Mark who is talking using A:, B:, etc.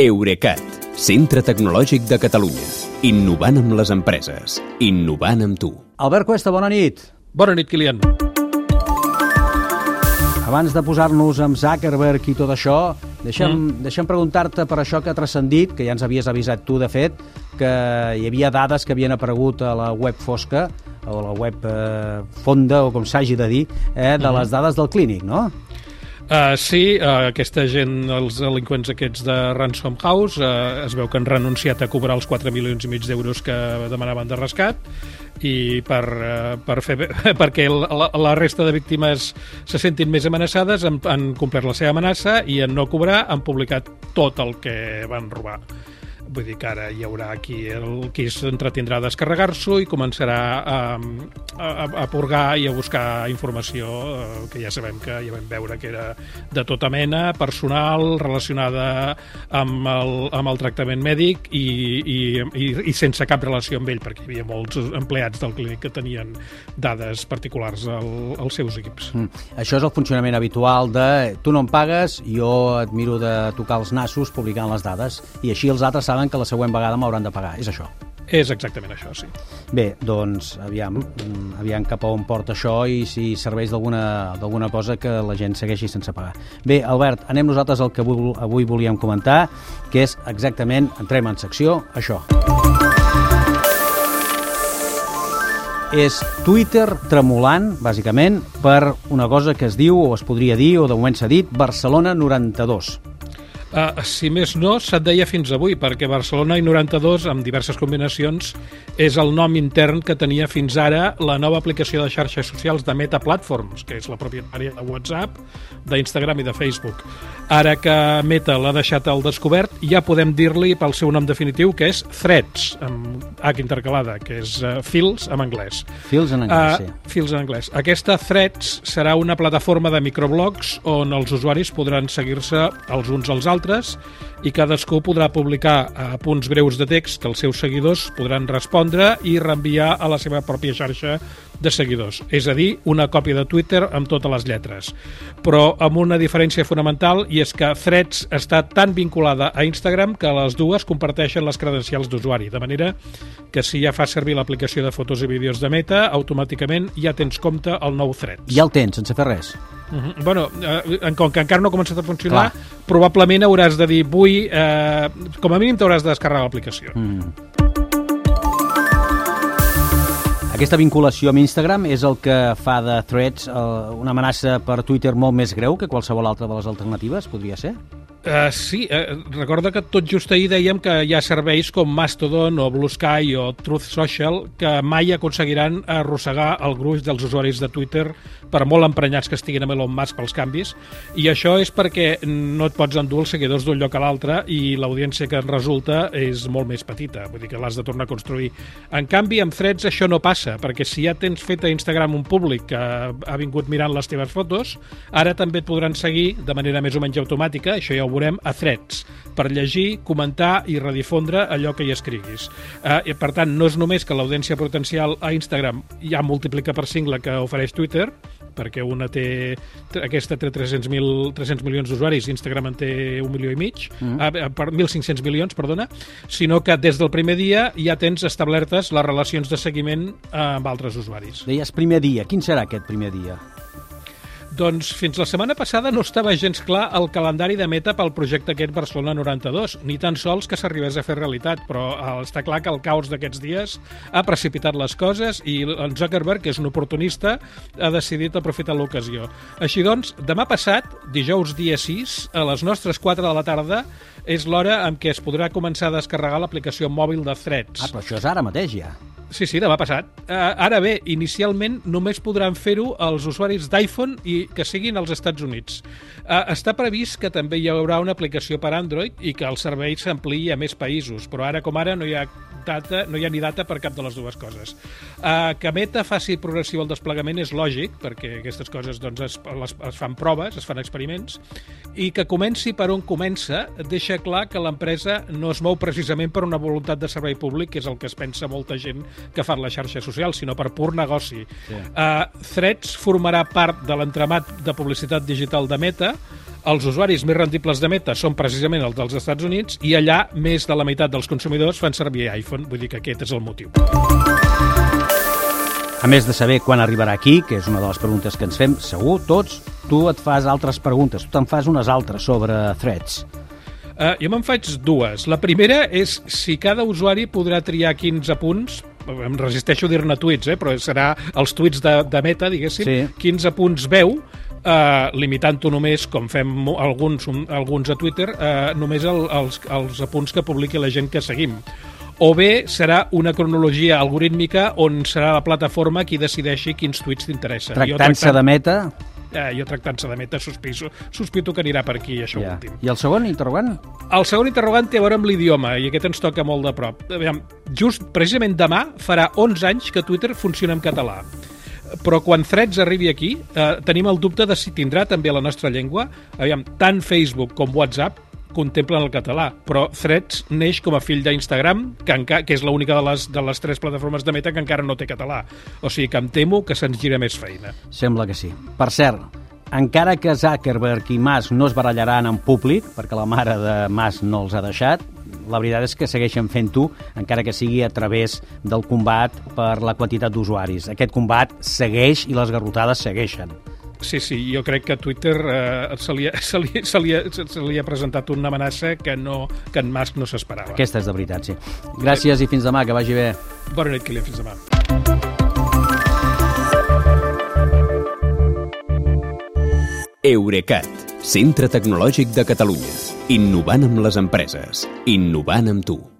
A: Eurecat, centre tecnològic de Catalunya. Innovant amb les empreses. Innovant amb tu.
B: Albert Cuesta, bona nit.
C: Bona nit, Kilian.
B: Abans de posar-nos amb Zuckerberg i tot això, deixa'm, mm. deixa'm preguntar-te per això que ha transcendit, que ja ens havies avisat tu, de fet, que hi havia dades que havien aparegut a la web fosca, o a la web eh, fonda, o com s'hagi de dir, eh, de mm. les dades del clínic, no?
C: Uh, sí, uh, aquesta gent, els delinqüents aquests de Ransom House, uh, es veu que han renunciat a cobrar els 4 milions i mig d'euros que demanaven de rescat i per, uh, per fer, perquè la, la resta de víctimes se sentin més amenaçades han, han complert la seva amenaça i en no cobrar han publicat tot el que van robar. Vull dir que ara hi haurà qui, el, qui s'entretindrà a descarregar-s'ho i començarà a, a, a purgar i a buscar informació eh, que ja sabem que ja vam veure que era de tota mena, personal, relacionada amb el, amb el tractament mèdic i, i, i, i sense cap relació amb ell, perquè hi havia molts empleats del clínic que tenien dades particulars al, als seus equips. Mm.
B: Això és el funcionament habitual de tu no em pagues, jo et miro de tocar els nassos publicant les dades i així els altres saben saben que la següent vegada m'hauran de pagar. És això.
C: És exactament això, sí.
B: Bé, doncs, aviam, mm, aviam cap a on porta això i si serveix d'alguna cosa que la gent segueixi sense pagar. Bé, Albert, anem nosaltres al que avui, avui volíem comentar, que és exactament, entrem en secció, això. és Twitter tremolant, bàsicament, per una cosa que es diu, o es podria dir, o de moment s'ha dit, Barcelona 92.
C: Uh, si més no, se't deia fins avui, perquè Barcelona i 92, amb diverses combinacions, és el nom intern que tenia fins ara la nova aplicació de xarxes socials de Meta Platforms, que és la propietària de WhatsApp, d'Instagram i de Facebook. Ara que Meta l'ha deixat al descobert, ja podem dir-li pel seu nom definitiu, que és Threads, amb H intercalada, que és uh, fils en anglès.
B: Fils en anglès, uh, sí.
C: Fils en anglès. Aquesta Threads serà una plataforma de microblogs on els usuaris podran seguir-se els uns als altres i cadascú podrà publicar eh, punts breus de text que els seus seguidors podran respondre i reenviar a la seva pròpia xarxa de seguidors, és a dir, una còpia de Twitter amb totes les lletres. Però amb una diferència fonamental i és que Threads està tan vinculada a Instagram que les dues comparteixen les credencials d'usuari, de manera que si ja fas servir l'aplicació de fotos i vídeos de Meta, automàticament ja tens compte el nou Threads.
B: Ja el tens, sense fer res.
C: Uh -huh. Bueno, eh, com que encara no ha començat a funcionar, Clar. probablement hauràs de dir, vull... Eh, com a mínim t'hauràs de descarregar l'aplicació. Mm.
B: Aquesta vinculació amb Instagram és el que fa de Threads eh, una amenaça per Twitter molt més greu que qualsevol altra de les alternatives, podria ser?
C: Uh, sí, uh, recorda que tot just ahir dèiem que hi ha serveis com Mastodon o Blue Sky o Truth Social que mai aconseguiran arrossegar el gruix dels usuaris de Twitter per molt emprenyats que estiguin amb Elon Musk pels canvis. I això és perquè no et pots endur els seguidors d'un lloc a l'altre i l'audiència que en resulta és molt més petita, vull dir que l'has de tornar a construir. En canvi, amb Threads això no passa, perquè si ja tens fet a Instagram un públic que ha vingut mirant les teves fotos, ara també et podran seguir de manera més o menys automàtica, això ja ho veurem a Threads, per llegir, comentar i redifondre allò que hi escriguis. Eh, per tant, no és només que l'audiència potencial a Instagram ja multiplica per 5 la que ofereix Twitter, perquè una té, aquesta té 300, 300 milions d'usuaris, Instagram en té un milió i mig, mm. -hmm. per 1.500 milions, perdona, sinó que des del primer dia ja tens establertes les relacions de seguiment amb altres usuaris.
B: Deies primer dia. Quin serà aquest primer dia?
C: Doncs fins la setmana passada no estava gens clar el calendari de meta pel projecte aquest Barcelona 92, ni tan sols que s'arribés a fer realitat, però eh, està clar que el caos d'aquests dies ha precipitat les coses i en Zuckerberg, que és un oportunista, ha decidit aprofitar l'ocasió. Així doncs, demà passat, dijous dia 6, a les nostres 4 de la tarda, és l'hora en què es podrà començar a descarregar l'aplicació mòbil de Threads.
B: Ah, però això és ara mateix ja.
C: Sí, sí, demà passat. Uh, ara bé, inicialment només podran fer-ho els usuaris d'iPhone i que siguin als Estats Units. Uh, està previst que també hi haurà una aplicació per Android i que el servei s'ampliï a més països, però ara com ara no hi ha data, no hi ha ni data per cap de les dues coses. Uh, que Meta faci progressiu el desplegament és lògic, perquè aquestes coses doncs, es, les, es fan proves, es fan experiments, i que comenci per on comença deixa clar que l'empresa no es mou precisament per una voluntat de servei públic, que és el que es pensa molta gent que fa la xarxa social, sinó per pur negoci. Sí. Uh, Threads formarà part de l'entramat de publicitat digital de Meta, Els usuaris més rendibles de Meta són precisament els dels Estats Units i allà més de la meitat dels consumidors fan servir iPhone, vull dir que aquest és el motiu.
B: A més de saber quan arribarà aquí, que és una de les preguntes que ens fem, segur, tots, tu et fas altres preguntes, tu te'n fas unes altres sobre threads.
C: Uh, jo me'n faig dues. La primera és si cada usuari podrà triar 15 punts em resisteixo a dir-ne tuits, eh, però serà els tuits de, de meta, diguéssim,
B: Sí.
C: 15 punts veu, eh, limitant-ho només, com fem alguns, un- alguns a Twitter, eh, només el, els, els apunts que publiqui la gent que seguim. O bé serà una cronologia algorítmica on serà la plataforma qui decideixi quins tuits t'interessen.
B: Tractant-se de meta...
C: Eh, jo tractant-se de meta sospiso, sospito que anirà per aquí, això
B: Ja.
C: últim.
B: I el segon interrogant?
C: El segon interrogant té a veure amb l'idioma, i aquest ens toca molt de prop. Aviam, just precisament demà farà 11 anys que Twitter funciona en català. Però quan Threads arribi aquí, eh, tenim el dubte de si tindrà també la nostra llengua. Aviam, tant Facebook com WhatsApp contemplen el català, però Threads neix com a fill d'Instagram, que, que és l'única de, les, de les tres plataformes de Meta que encara no té català. O sigui que em temo que se'ns gira més feina.
B: Sembla que sí. Per cert, encara que Zuckerberg i Mas no es barallaran en públic, perquè la mare de Mas no els ha deixat, la veritat és que segueixen fent-ho, encara que sigui a través del combat per la quantitat d'usuaris. Aquest combat segueix i les garrotades segueixen.
C: Sí, sí, jo crec que a Twitter eh, se, li, se, li, se, li, ha- se li ha presentat una amenaça que, no, que en Musk no s'esperava.
B: Aquesta és de veritat, sí. Gràcies i fins demà, que vagi bé.
C: Bona nit, Kilian, fins demà.
A: Eurecat, centre tecnològic de Catalunya. Innovant amb les empreses. Innovant amb tu.